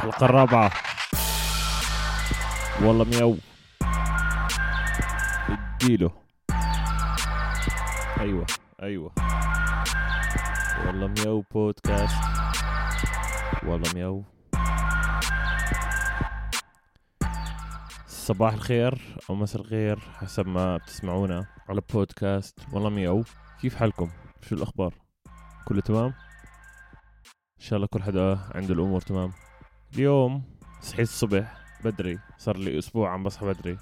الحلقة الرابعة. والله مياو. اديله. أيوه أيوه. والله مياو بودكاست. والله مياو. صباح الخير أو مساء الخير حسب ما بتسمعونا على بودكاست. والله مياو. كيف حالكم؟ شو الأخبار؟ كله تمام؟ إن شاء الله كل حدا عنده الأمور تمام. اليوم صحيت الصبح بدري صار لي أسبوع عم بصحى بدري.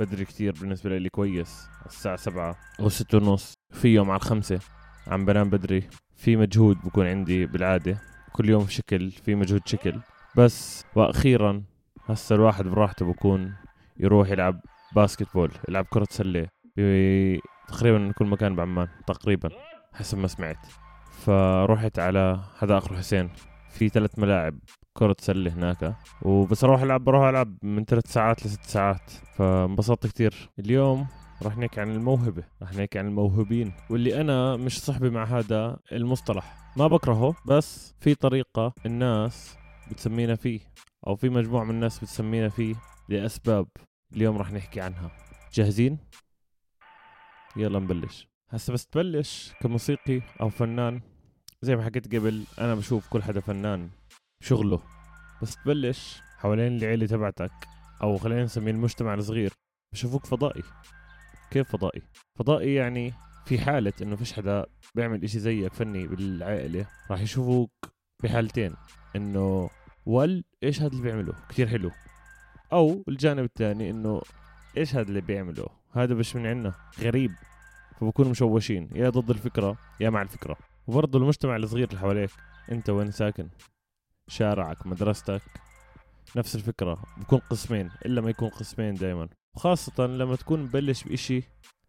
بدري كتير بالنسبة لي كويس الساعة سبعة أو ستة ونص. في يوم على الخمسة عم بنام بدري في مجهود بكون عندي بالعادة. كل يوم شكل في مجهود شكل. بس وأخيرا هسا الواحد براحته بكون يروح يلعب باسكت بول يلعب كرة سلة تقريبا كل مكان بعمان تقريبا. حسب ما سمعت. فرحت على حدائق الحسين في ثلاث ملاعب كرة سلة هناك. وبس أروح العب بروح ألعب من ثلاث ساعات لست ساعات. فانبسطت كتير. اليوم رح نحكي عن الموهبة. رح نحكي عن الموهوبين. واللي أنا مش صحبي مع هذا المصطلح. ما بكرهه بس في طريقة الناس بتسمينا فيه. أو في مجموعة من الناس بتسمينا فيه لأسباب. اليوم رح نحكي عنها. جاهزين؟ يلا نبلش. هسا بس تبلش كموسيقي أو فنان. زي ما حكيت قبل أنا بشوف كل حدا فنان. شغله. بس تبلش حوالين العيلة تبعتك أو خلينا نسميه المجتمع الصغير. بشوفوك فضائي. كيف فضائي؟ فضائي يعني في حالة إنه فيش حدا بيعمل إشي زيك فني بالعائلة راح يشوفوك بحالتين إنه ول إيش هذا اللي بيعمله كتير حلو. أو الجانب الثاني إنه إيش هذا اللي بيعمله هذا مش من عنا غريب. فبكونوا مشوشين. يا ضد الفكرة يا مع الفكرة. وبرضه المجتمع الصغير اللي حواليك أنت وين ساكن؟ شارعك مدرستك نفس الفكرة بكون قسمين إلا ما يكون قسمين دايما. وخاصة لما تكون مبلش بإشي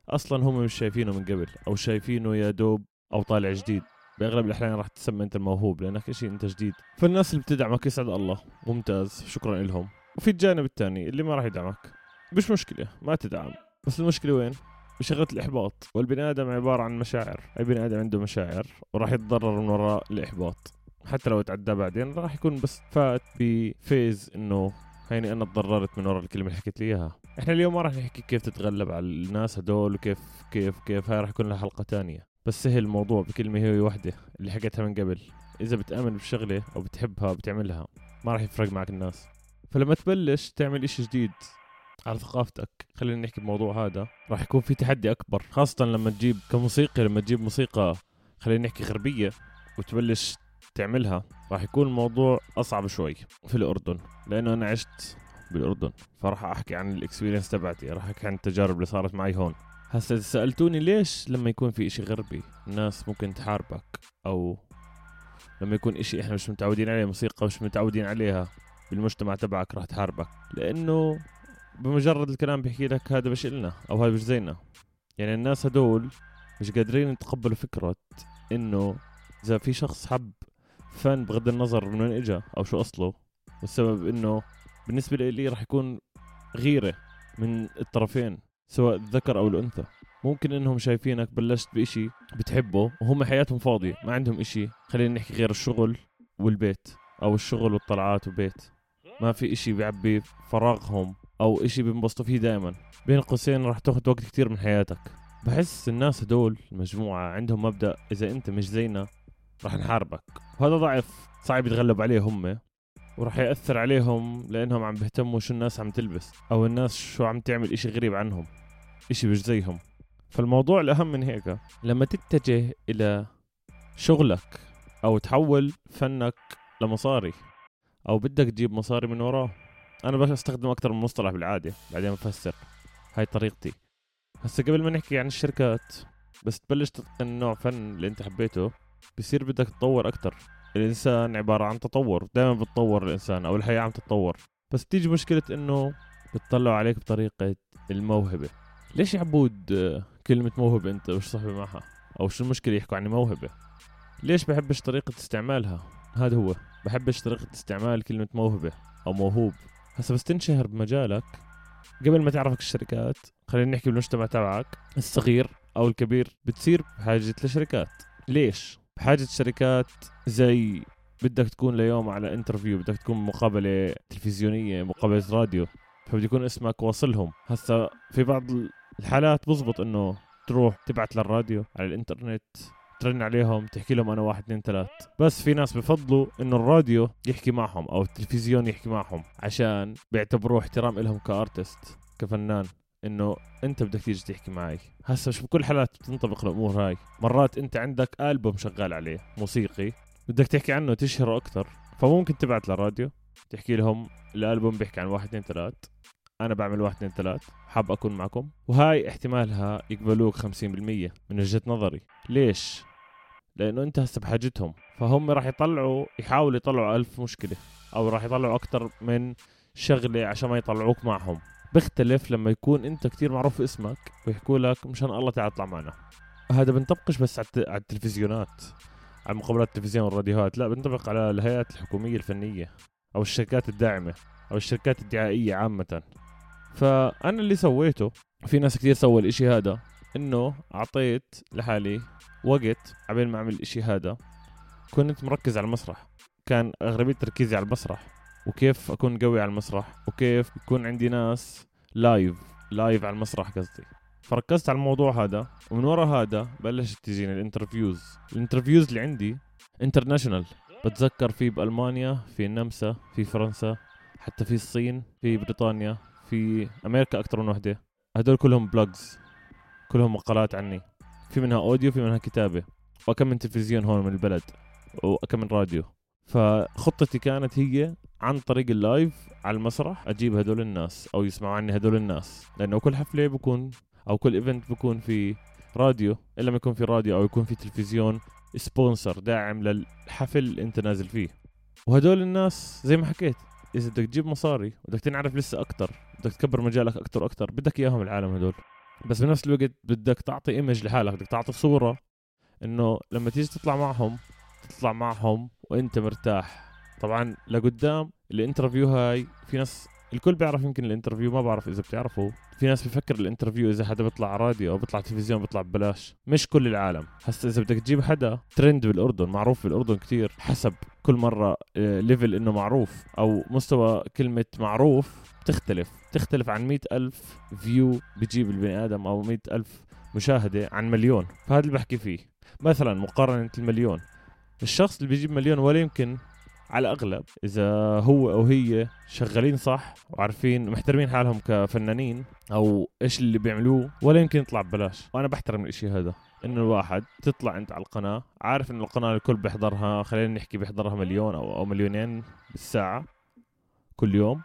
أصلا هم مش شايفينه من قبل أو شايفينه يا دوب أو طالع جديد. بأغلب الأحيان راح تسمى أنت الموهوب لأنك إشي أنت جديد. فالناس اللي بتدعمك يسعد الله. ممتاز. شكرا لهم. وفي الجانب الثاني اللي ما راح يدعمك. مش مشكلة ما تدعم. بس المشكلة وين؟ بشغلة الإحباط. والبني آدم عبارة عن مشاعر. أي بني آدم عنده مشاعر وراح يتضرر من وراء الإحباط. حتى لو تعدى بعدين راح يكون بس فات بفيز إنه هيني أنا تضررت من وراء الكلمة اللي حكيت لي إياها. إحنا اليوم ما راح نحكي كيف تتغلب على الناس هدول وكيف كيف كيف. هاي راح يكون لها حلقة تانية. بس سهل الموضوع بكلمة هي واحدة اللي حكيتها من قبل. إذا بتآمن بشغلة أو بتحبها بتعملها ما راح يفرق معك الناس. فلما تبلش تعمل إشي جديد على ثقافتك خلينا نحكي بموضوع هذا راح يكون في تحدي أكبر. خاصة لما تجيب كموسيقي لما تجيب موسيقى خلينا نحكي غربية وتبلش تعملها راح يكون الموضوع أصعب شوي في الأردن لأنه أنا عشت بالأردن. فراح أحكي عن الاكسبيرينس تبعتي راح أحكي عن التجارب اللي صارت معي هون. هسه سألتوني ليش لما يكون في إشي غربي الناس ممكن تحاربك؟ أو لما يكون إشي إحنا مش متعودين عليه موسيقى مش متعودين عليها بالمجتمع تبعك راح تحاربك. لأنه بمجرد الكلام بيحكي لك هذا مش إلنا أو هذا مش زينا. يعني الناس هدول مش قادرين يتقبلوا فكرة إنه إذا في شخص حب فن بغض النظر من وين اجى أو شو أصله والسبب إنه بالنسبة لي راح يكون غيرة من الطرفين سواء الذكر أو الأنثى. ممكن إنهم شايفينك بلشت بإشي بتحبه وهم حياتهم فاضية ما عندهم إشي. خلينا نحكي غير الشغل والبيت أو الشغل والطلعات وبيت. ما في إشي بيعبي فراغهم أو إشي بينبسطوا فيه دائما بين قوسين راح تاخذ وقت كتير من حياتك. بحس الناس هدول المجموعة عندهم مبدأ إذا أنت مش زينا راح نحاربك. وهذا ضعف صعب يتغلب عليه هم. وراح يأثر عليهم لأنهم عم بيهتموا شو الناس عم تلبس أو الناس شو عم تعمل إشي غريب عنهم إشي مش زيهم. فالموضوع الأهم من هيك لما تتجه إلى شغلك أو تحول فنك لمصاري أو بدك تجيب مصاري من وراه. أنا بس أستخدم أكثر من مصطلح بالعادة بعدين بفسر هاي طريقتي. هسا قبل ما نحكي عن الشركات بس تبلش تتقن نوع فن اللي أنت حبيته. بصير بدك تطور أكتر. الإنسان عبارة عن تطور دائما بتطور الإنسان أو الحياة عم تتطور. بس تيجي مشكلة إنه بتطلعوا عليك بطريقة الموهبة. ليش يا عبود آه، كلمة موهبة أنت مش صاحبي معها؟ أو شو المشكلة يحكوا عن موهبة؟ ليش بحبش طريقة استعمالها؟ هذا هو. بحبش طريقة استعمال كلمة موهبة أو موهوب. هسا بس تنشهر بمجالك. قبل ما تعرفك الشركات خلينا نحكي بالمجتمع تبعك. الصغير أو الكبير بتصير بحاجه لشركات ليش؟ بحاجة شركات زي بدك تكون ليوم على interview بدك تكون مقابلة تلفزيونية مقابلة راديو فبده يكون اسمك واصلهم. هسا في بعض الحالات بزبط إنه تروح تبعت للراديو على الإنترنت ترن عليهم تحكي لهم أنا واحد اثنين ثلاث. بس في ناس بفضلوا إنه الراديو يحكي معهم أو التلفزيون يحكي معهم عشان بيعتبروه احترام لهم ك artist كفنان. إنه أنت بدك تيجي تحكي معي. هسا مش بكل الحالات بتنطبق الأمور هاي. مرات أنت عندك ألبوم شغال عليه موسيقي بدك تحكي عنه تشهره أكثر فممكن تبعت للراديو تحكي لهم الألبوم بيحكي عن واحد اثنين ثلاث. أنا بعمل واحد اثنين ثلاث. حاب أكون معكم. وهاي احتمالها يقبلوك 50% من وجهة نظري. ليش؟ لأنه أنت هسه بحاجتهم. فهم راح يطلعوا يحاولوا يطلعوا ألف مشكلة أو راح يطلعوا أكثر من شغلة عشان ما يطلعوك معهم. بيختلف لما يكون انت كتير معروف اسمك ويحكوا لك مشان الله تعال اطلع معنا. هذا بنطبقش بس على التلفزيونات على مقابلات التلفزيون والراديوهات لا بنطبق على الهيئات الحكومية الفنية أو الشركات الداعمة أو الشركات الدعائية عامة. فأنا اللي سويته في ناس كثير سووا الإشي هذا إنه أعطيت لحالي وقت قبل ما أعمل الإشي هذا. كنت مركز على المسرح كان أغلبية تركيزي على المسرح وكيف أكون قوي على المسرح وكيف يكون عندي ناس live live على المسرح قصدي. فركزت على الموضوع هذا ومن ورا هذا بلشت تجيني ال interviews ال interviews اللي عندي international بتذكر في بألمانيا في النمسا في فرنسا حتى في الصين في بريطانيا في أمريكا أكثر من وحدة. هدول كلهم blogs كلهم مقالات عني. في منها audio في منها كتابة. وكم من تلفزيون هون من البلد وكم من راديو فخطتي كانت هي عن طريق ال live على المسرح أجيب هدول الناس أو يسمعوا عني هدول الناس. لأنه كل حفلة بكون أو كل event بكون في راديو الا ما يكون في راديو أو يكون في تلفزيون sponsor داعم للحفل اللي أنت نازل فيه. وهدول الناس زي ما حكيت إذا بدك تجيب مصاري بدك تنعرف لسه أكثر بدك تكبر مجالك أكثر وأكثر بدك إياهم العالم هدول. بس بنفس الوقت بدك تعطي image لحالك بدك تعطي صورة إنه لما تيجي تطلع معهم تطلع معهم وأنت مرتاح. طبعا لقدام ال interview هاي في ناس الكل بيعرف يمكن ال interview ما بعرف إذا بتعرفوا في ناس بفكر ال interview إذا حدا بيطلع راديو أو بيطلع تلفزيون بيطلع ببلاش. مش كل العالم. هسا إذا بدك تجيب حدا ترند بالأردن معروف بالأردن كتير حسب كل مرة level آه، إنه معروف أو مستوى كلمة معروف بتختلف. تختلف عن مئة ألف view بجيب البني آدم أو مئة ألف مشاهدة عن مليون. فهذا اللي بحكي فيه. مثلا مقارنة المليون. الشخص اللي بيجيب مليون ولا يمكن على الأغلب إذا هو أو هي شغالين صح وعارفين محترمين حالهم كفنانين أو إيش اللي بيعملوه ولا يمكن يطلع ببلاش. وأنا بحترم الإشي هذا إنه الواحد تطلع أنت على القناة عارف انه القناة الكل بيحضرها خلينا نحكي بيحضرها مليون أو أو مليونين بالساعة كل يوم.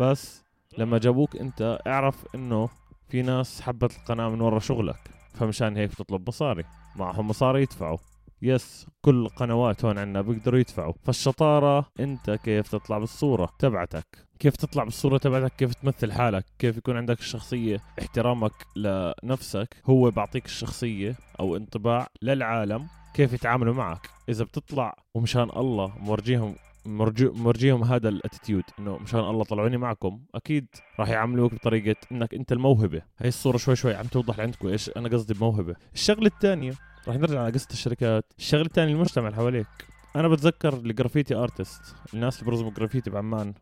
بس لما جابوك أنت اعرف إنه في ناس حبت القناة من ورا شغلك فمشان هيك تطلب مصاري. معهم مصاري يدفعوا. يس كل القنوات هون عنا بيقدروا يدفعوا. فالشطارة انت كيف تطلع بالصورة تبعتك؟ كيف تطلع بالصورة تبعتك؟ كيف تمثل حالك؟ كيف يكون عندك الشخصية؟ احترامك لنفسك هو بعطيك الشخصية أو انطباع للعالم كيف يتعاملوا معك. إذا بتطلع ومشان الله مورجيهم مرجيهم هذا ال attitude إنه مشان الله طلعوني معكم أكيد راح يعاملوك بطريقة إنك أنت الموهبة. هي الصورة شوي شوي عم توضح لعندكم إيش أنا قصدي بموهبة. الشغلة الثانية راح نرجع على قصة الشركات. الشغله الثانية المجتمع اللي حواليك. أنا بتذكر ال graffiti artist الناس اللي بيرسموا جرافيتي بعمان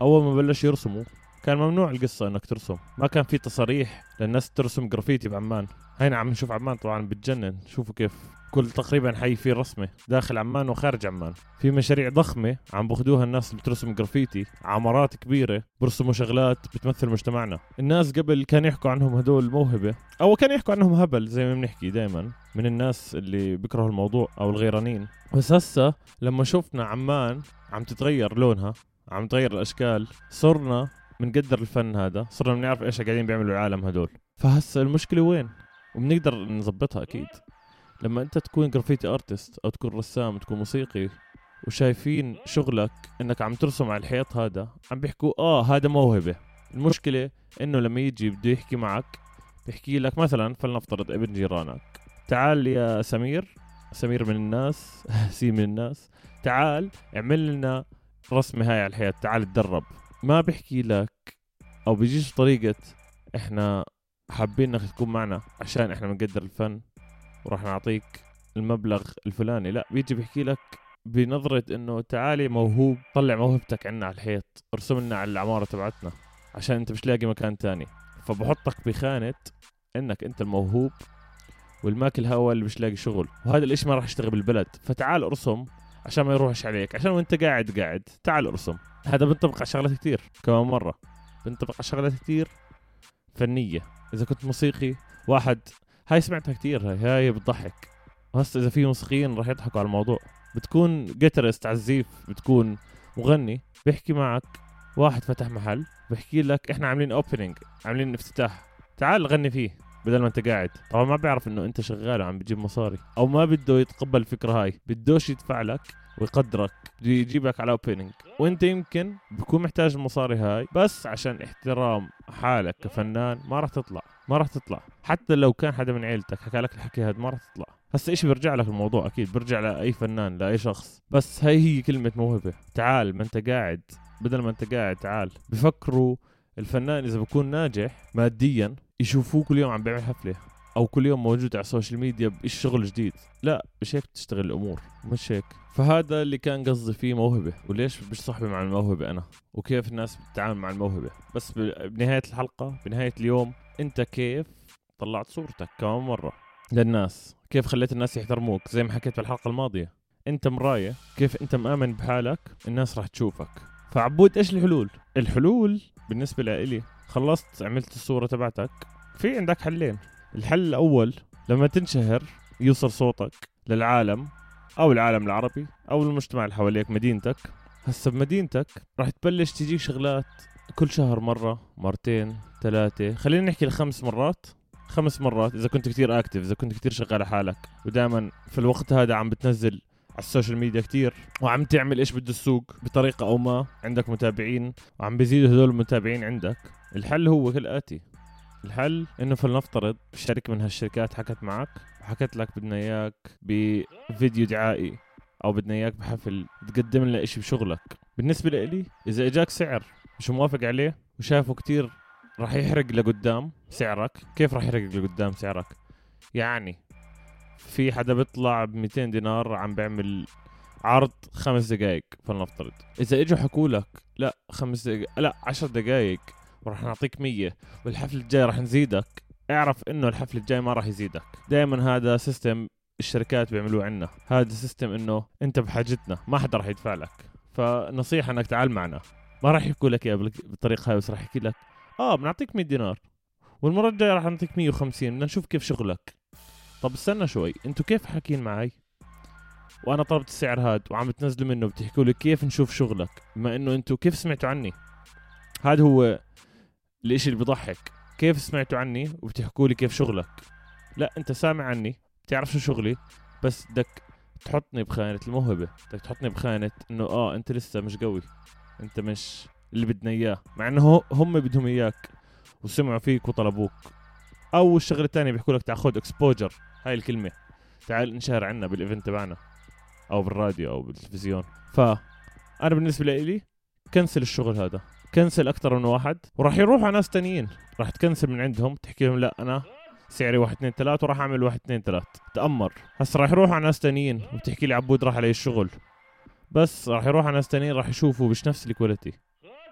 أول ما بلش يرسموا كان ممنوع القصة إنك ترسم. ما كان في تصاريح للناس ترسم جرافيتي بعمان هينا عم نشوف عمان طبعا بتجنن. شوفوا كيف كل تقريبا حي فيه رسمة داخل عمان وخارج عمان. في مشاريع ضخمة عم بأخذوها الناس اللي بترسم جرافيتي عمارات كبيرة برسموا شغلات بتمثل مجتمعنا. الناس قبل كان يحكوا عنهم هدول موهبة أو كان يحكوا عنهم هبل زي ما بنحكي دائما من الناس اللي بيكرهوا الموضوع أو الغيرانين. بس هسه لما شفنا عمان عم تتغير لونها عم تغير الأشكال صرنا بنقدر الفن هذا صرنا بنعرف إيش قاعدين بيعملوا العالم هدول فهسه المشكلة وين؟ وبنقدر نظبطها أكيد. لما أنت تكون graffiti artist أو تكون رسام تكون موسيقي وشايفين شغلك إنك عم ترسم على الحيط هذا عم بيحكوا آه هذا موهبة. المشكلة إنه لما يجي بده يحكي معك بيحكي لك مثلا فلنفترض ابن جيرانك تعال يا سمير سمير من الناس س من الناس تعال اعمل لنا رسمة هاي على الحيط تعال تدرب. ما بحكي لك أو بيجيش طريقة إحنا حابين إنك تكون معنا عشان إحنا بنقدر الفن. وراح نعطيك المبلغ الفلاني. لا بيجي بيحكي لك بنظرة إنه تعالي موهوب طلع موهبتك عنا على الحيط ارسم لنا على العمارة تبعتنا عشان أنت مش لاقي مكان تاني. فبحطك بخانة إنك أنت الموهوب والماكل هوا اللي مش لاقي شغل وهذا الإشي ما راح يشتغل بالبلد. فتعال ارسم عشان ما يروحش عليك عشان وأنت قاعد قاعد تعال ارسم. هذا بنطبق على شغلات كتير كمان مرة بنطبق على شغلات كتير فنية. إذا كنت موسيقي واحد هاي سمعتها كتير هاي هاي بتضحك. هسه إذا في موسيقيين راح يضحكوا على الموضوع. بتكون guitarist عزّيف بتكون مغني بيحكي معك واحد فتح محل بحكي لك إحنا عاملين opening عاملين افتتاح. تعال غني فيه. بدل ما انت قاعد. طبعا ما بيعرف إنه أنت شغال وعم بتجيب مصاري. أو ما بده يتقبل الفكرة هاي. بدوش يدفع لك ويقدرك. بده يجيبك على opening وأنت يمكن بكون محتاج المصاري هاي. بس عشان احترام حالك كفنان ما راح تطلع. ما راح تطلع. حتى لو كان حدا من عيلتك حكى لك الحكي هذا ما راح تطلع. هسا اشي بيرجع لك الموضوع؟ أكيد بيرجع لأي فنان لأي شخص. بس هاي هي كلمة موهبة. تعال ما أنت قاعد. بدل ما أنت قاعد تعال. بفكروا الفنان إذا بكون ناجح ماديا يشوفوه كل يوم عم بيعمل حفلة أو كل يوم موجود على السوشيال ميديا بشيء شغل جديد. لا مش هيك بتشتغل الأمور مش هيك. فهذا اللي كان قصدي فيه موهبة. وليش مش صاحبي مع الموهبة أنا؟ وكيف الناس بتتعامل مع الموهبة؟ بس بنهاية الحلقة بنهاية اليوم أنت كيف طلعت صورتك كمان مرة للناس؟ كيف خليت الناس يحترموك؟ زي ما حكيت بالحلقة الماضية. أنت مراية كيف أنت مآمن بحالك؟ الناس راح تشوفك. فعبود إيش الحلول؟ الحلول بالنسبة لإلي خلصت عملت الصورة تبعتك. في عندك حلين. الحل الأول لما تنشهر يوصل صوتك للعالم أو العالم العربي أو المجتمع اللي حواليك مدينتك. هسه بمدينتك راح تبلش تجيك شغلات كل شهر مرة مرتين ثلاثة. خلينا نحكي لخمس مرات. خمس مرات إذا كنت كتير active إذا كنت كتير شغال حالك. ودائما في الوقت هذا عم بتنزل على السوشيال ميديا كتير. وعم تعمل إيش بده السوق بطريقة أو ما. عندك متابعين وعم بيزيدوا هدول المتابعين عندك. الحل هو كالآتي. الحل إنه فلنفترض شركة من هالشركات حكت معك وحكت لك بدنا إياك بفيديو دعائي أو بدنا إياك بحفل تقدم لنا إشي بشغلك. بالنسبة لإلي إذا إجاك سعر مش موافق عليه وشافه كتير راح يحرق لقدام سعرك. كيف راح يحرق لقدام سعرك؟ يعني في حدا بيطلع ب 200 دينار عم بيعمل عرض خمس دقائق فلنفترض. إذا إجوا حكوا لك لا خمس دقائق لا عشر دقائق وراح نعطيك مية والحفل الجاي راح نزيدك اعرف إنه الحفل الجاي ما راح يزيدك. دائما هذا system الشركات بيعملوه عنا. هذا system إنه أنت بحاجتنا ما حدا راح يدفع لك. فنصيحة إنك تعال معنا. ما راح يحكوا لك إياها بالطريقة هاي بس راح يحكي لك آه بنعطيك 100 دينار والمرة الجاية راح نعطيك 150 بدنا نشوف كيف شغلك. طب استنى شوي أنتوا كيف حاكين معي؟ وأنا طلبت السعر هاد وعم بتنزلوا منه بتحكوا لي كيف نشوف شغلك بما انه أنتوا كيف سمعتوا عني؟ هذا هو الاشي اللي بضحك كيف سمعتوا عني وبتحكوا لي كيف شغلك؟ لا انت سامع عني بتعرف شو شغلي بس بدك تحطني بخانة الموهبة بدك تحطني بخانة انه آه انت لسه مش قوي انت مش اللي بدنا إياه مع إنه هم بدهم إياك وسمعوا فيك وطلبوك. أو الشغله الثانية بيحكوا لك تعال خذ exposure هاي الكلمة. تعال انشهر عنا بال event تبعنا أو بالراديو أو بالتلفزيون. ف أنا بالنسبة لي cancel الشغل هذا. cancel أكثر من واحد. وراح يروحوا على ناس تانيين. راح تكنسل من عندهم تحكي لهم لا أنا سعري واحد اثنين ثلاث وراح أعمل واحد اثنين ثلاث تأمر. هسه راح يروحوا على ناس تانيين وبتحكي لي عبود راح علي الشغل. بس راح يروح على ناس تانيين راح يشوفوا مش نفس ال quality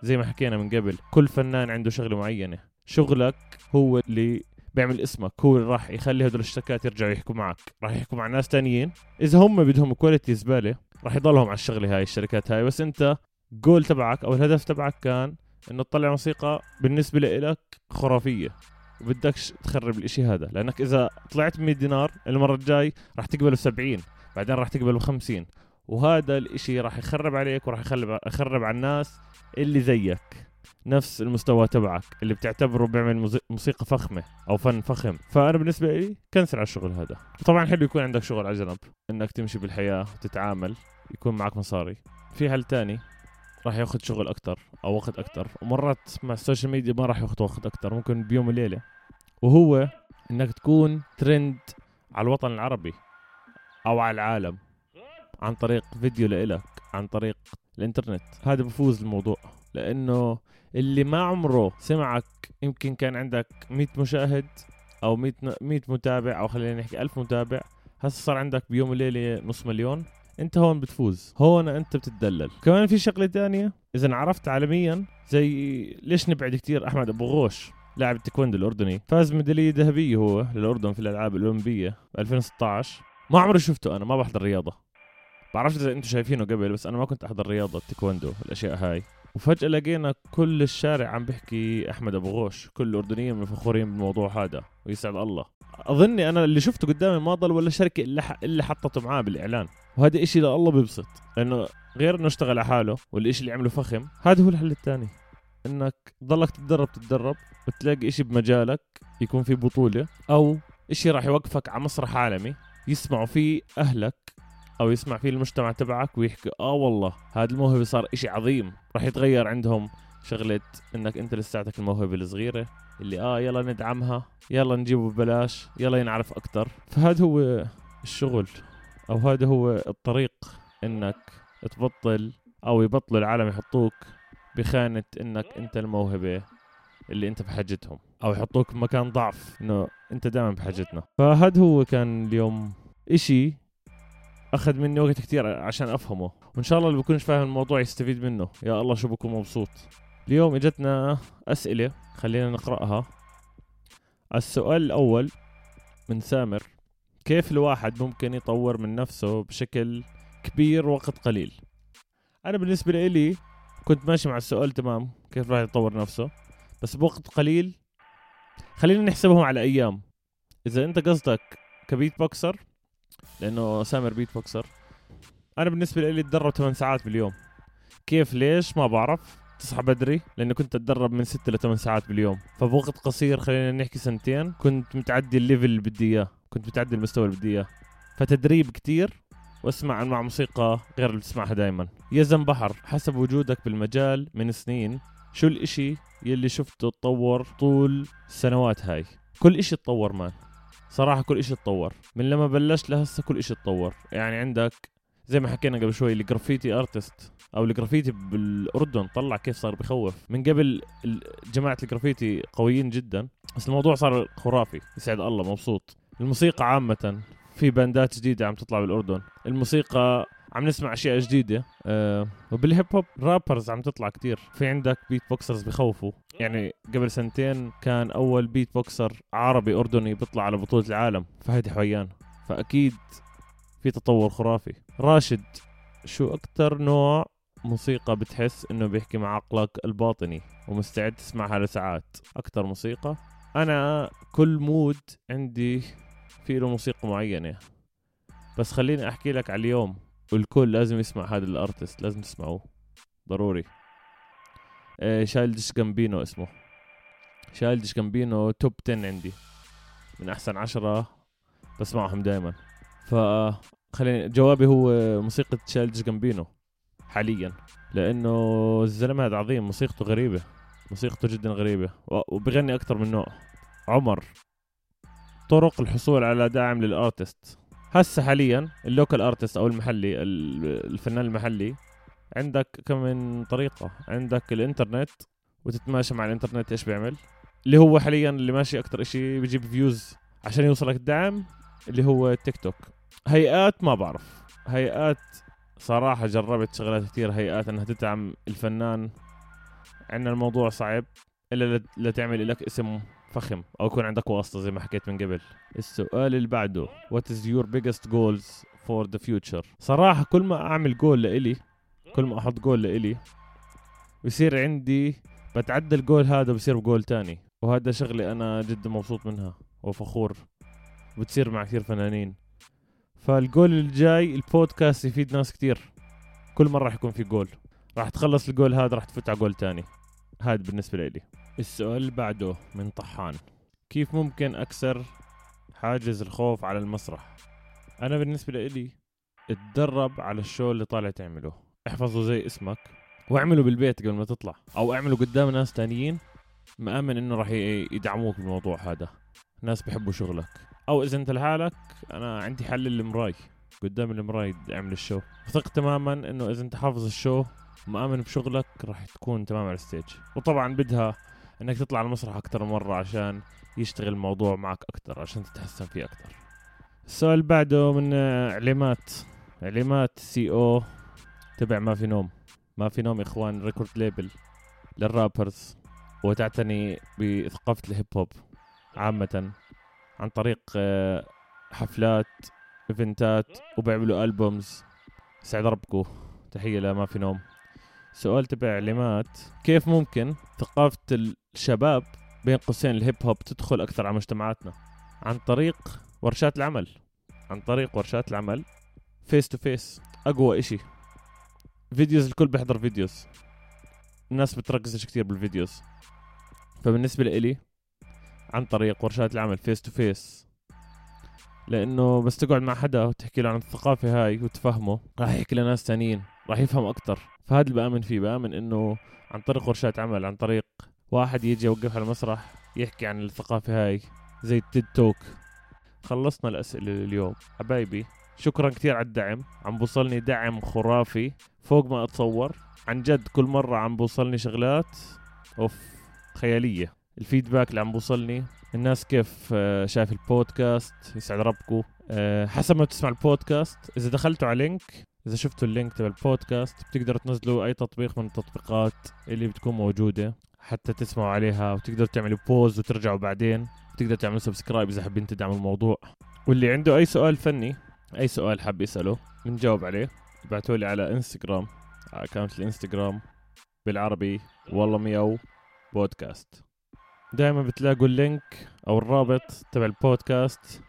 زي ما حكينا من قبل كل فنان عنده شغلة معينة. شغلك هو اللي بيعمل اسمك هو اللي راح يخلي هدول الشركات يرجعوا يحكوا معك. راح يحكوا مع ناس تانيين. إذا هم بدهم quality زبالة راح يضلهم على الشغلة هاي الشركات هاي. بس أنت جول تبعك أو الهدف تبعك كان إنه تطلع موسيقى بالنسبة لإلك خرافية. وبدكش تخرب الإشي هذا. لأنك إذا طلعت ب 100 دينار المرة الجاي راح تقبل 70 بعدين راح تقبل 50 وهذا الإشي راح يخرب عليك وراح يخرب يخرب على الناس اللي زيك. نفس المستوى تبعك اللي بتعتبره بيعمل موسيقى فخمة أو فن فخم. فأنا بالنسبة لي cancel على الشغل هذا. طبعا حلو يكون عندك شغل على جنب إنك تمشي بالحياة وتتعامل يكون معك مصاري. في حل تاني راح ياخذ شغل أكتر أو وقت أكتر. ومرات مع السوشيال ميديا ما راح ياخذ وقت أكتر ممكن بيوم وليلة. وهو إنك تكون ترند على الوطن العربي أو على العالم عن طريق فيديو لإلك عن طريق الإنترنت. هذا بفوز الموضوع. لأنه اللي ما عمره سمعك يمكن كان عندك 100 مشاهد أو 100 100 متابع أو خلينا نحكي 1000 متابع هسه صار عندك بيوم وليلة نص مليون. أنت هون بتفوز. هون أنت بتتدلل. كمان في شغلة تانية. إذا عرفت عالميا زي ليش نبعد كتير أحمد أبو غوش لاعب التايكوندو الأردني. فاز ميداليه ذهبية هو للأردن في الألعاب الأولمبية ب 2016 ما عمري شفته أنا ما بحضر رياضة. بعرفش إذا أنتم شايفينه قبل بس أنا ما كنت أحضر رياضة التايكوندو الأشياء هاي. وفجأة لقينا كل الشارع عم بيحكي أحمد أبو غوش. كل الأردنيين فخورين بالموضوع هذا ويسعد الله. أظني أنا اللي شفته قدامي ما ضل ولا شركة إلا اللي حطته معاه بالإعلان. وهذا إشي لله بيبسط لأنه غير إنه اشتغل على حاله والإشي اللي عمله فخم هذا هو الحل الثاني. إنك تضلك تتدرب تتدرب وتلاقي إشي بمجالك يكون في بطولة أو إشي راح يوقفك على مسرح عالمي يسمعوا فيه أهلك أو يسمع فيه المجتمع تبعك ويحكي آه والله هذا الموهبة صار إشي عظيم. راح يتغير عندهم شغلة إنك أنت لساتك الموهبة الصغيرة اللي آه يلا ندعمها يلا نجيبه ببلاش يلا ينعرف أكثر فهذا هو الشغل أو هذا هو الطريق إنك تبطل أو يبطلوا العالم يحطوك بخانة إنك أنت الموهبة اللي أنت بحاجتهم أو يحطوك بمكان ضعف إنه أنت دائما بحاجتنا. فهذا هو كان اليوم إشي أخذ مني وقت كتير عشان أفهمه. وإن شاء الله اللي بكونش فاهم الموضوع يستفيد منه. يا الله شو بكون مبسوط. اليوم إجتنا أسئلة خلينا نقرأها. السؤال الأول من سامر. كيف الواحد ممكن يطور من نفسه بشكل كبير وقت قليل؟ أنا بالنسبة لي كنت ماشي مع السؤال تمام كيف راح يطور نفسه؟ بس بوقت قليل خلينا نحسبهم على أيام. إذا أنت قصدك ك beatboxer لأنه سامر beatboxer. أنا بالنسبة لي اتدرب 8 ساعات باليوم. كيف؟ ليش؟ ما بعرف. تصحى بدري لأنه كنت أتدرب من 6 ل 8 ساعات باليوم. فبوقت قصير خلينا نحكي سنتين كنت متعدي ال level اللي بدي إياه. كنت متعدي المستوى اللي بدي إياه. فتدريب كتير وأسمع مع موسيقى غير اللي بتسمعها دائما يزن بحر حسب وجودك بالمجال من سنين شو الإشي يلي شفته تطور طول السنوات هاي؟ كل إشي تطور man. صراحة كل إشي تطور. من لما بلشت لهسه كل إشي تطور. يعني عندك زي ما حكينا قبل شوي ال graffiti artist أو الجرافيتي بالأردن طلع كيف صار بخوف. من قبل جماعة الجرافيتي قويين جدا بس الموضوع صار خرافي. يسعد الله مبسوط. الموسيقى عامة في band ات جديدة عم تطلع بالأردن. الموسيقى عم نسمع أشياء جديدة. أه وبال hip hop rappers عم تطلع كتير. في عندك beatboxers بخوفوا. يعني قبل سنتين كان أول beatboxer عربي أردني بيطلع على بطولة العالم. فهدي حويان فأكيد في تطور خرافي. راشد شو أكثر نوع موسيقى بتحس إنه بيحكي مع عقلك الباطني ومستعد تسمعها لساعات أكثر موسيقى. أنا كل mood عندي في له موسيقى معينة. بس خليني أحكي لك على اليوم. والكل لازم يسمع هذا ال artist لازم تسمعوه. ضروري. إيه Childish Gambino اسمه. Childish Gambino top 10 عندي. من أحسن عشرة بسمعهم دائما ف خليني جوابي هو موسيقى Childish Gambino حاليا. لأنه الزلمة هذا عظيم موسيقته غريبة. موسيقته جدا غريبة. وبغني أكثر من نوع. عمر. طرق الحصول على داعم لل artist. هسه حاليا ال local artist أو المحلي الفنان المحلي عندك كم من طريقة؟ عندك الإنترنت وتتماشى مع الإنترنت إيش بيعمل؟ اللي هو حاليا اللي ماشي أكتر إشي بيجيب views عشان يوصلك الدعم اللي هو تيك توك هيئات ما بعرف. هيئات صراحة جربت شغلات كثير هيئات إنها تدعم الفنان. عندنا الموضوع صعب إلا لتعمل لك اسم فخم أو يكون عندك واسطة زي ما حكيت من قبل. السؤال اللي بعده what is your biggest goals for the future صراحة كل ما أعمل جول لإلي كل ما أحط جول لإلي بصير عندي بتعدى الجول هذا بصير بجول تاني. وهذا شغلة أنا جدا مبسوط منها وفخور. بتصير مع كثير فنانين. فالجول الجاي البودكاست يفيد ناس كثير. كل مرة راح يكون في جول راح تخلص الجول هذا راح تفوت على جول تاني. هذا بالنسبة لي السؤال اللي بعده من طحان. كيف ممكن أكسر حاجز الخوف على المسرح؟ أنا بالنسبة لي اتدرب على ال show اللي طالع تعمله. احفظه زي اسمك واعمله بالبيت قبل ما تطلع. أو اعمله قدام ناس تانيين مآمن إنه راح يدعموك بالموضوع هذا. ناس بحبوا شغلك. أو إذا أنت لحالك أنا عندي حل المراي قدام المراي اعمل ال show. ثق تماما إنه إذا أنت حافظ ال show مآمن بشغلك راح تكون تمام على ال stage وطبعا بدها إنك تطلع على المسرح أكثر مرة عشان يشتغل الموضوع معك أكثر عشان تتحسن فيه أكثر السؤال بعده من علامات علامات CEO تبع ما في نوم. ما في نوم يا إخوان record label لل rappers وتعتني بثقافة ال hip hop عامة عن طريق آه، حفلات إيفنتات وبيعملوا albums. سعد ربكو تحية لما في نوم. سؤال تبع علامات كيف ممكن ثقافة الشباب بين قوسين ال hip hop تدخل أكثر على مجتمعاتنا؟ عن طريق ورشات العمل. عن طريق ورشات العمل. face to face أقوى إشي. videos الكل بيحضر videos. الناس بتركزش كثير بال videos. فبالنسبة لإلي عن طريق ورشات العمل face to face لأنه بس تقعد مع حدا وتحكي له عن الثقافة هاي وتفهمه راح يحكي لناس تانيين راح يفهم أكثر فهذا اللي بآمن فيه بآمن إنه عن طريق ورشات عمل عن طريق واحد يجي يوقف على المسرح يحكي عن الثقافة هاي زي ال TED Talk. خلصنا الأسئلة اليوم حبايبي شكرا كثير على الدعم. عم بوصلني دعم خرافي. فوق ما أتصور. عن جد كل مرة عم بوصلني شغلات أوف خيالية. ال feedback اللي عم بوصلني الناس كيف آه، شايف البودكاست؟ يسعد ربكم. آه، حسب ما تسمع البودكاست إذا دخلتوا على link إذا شفتوا ال link تبع البودكاست بتقدروا تنزلوا أي تطبيق من التطبيقات اللي بتكون موجودة. حتى تسمعوا عليها وتقدروا تعملوا pause وترجعوا بعدين. تقدروا تعملوا subscribe إذا حابين تدعموا الموضوع. واللي عنده أي سؤال فني أي سؤال حاب يسأله بنجاوب عليه. ابعتوا لي على انستغرام على account الإنستغرام بالعربي. والله مياو بودكاست دائما بتلاقوا ال link أو الرابط تبع البودكاست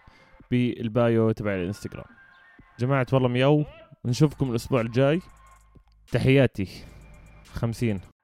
بال bio تبع الإنستغرام. جماعة والله مياو. نشوفكم الأسبوع الجاي. تحياتي. خمسين.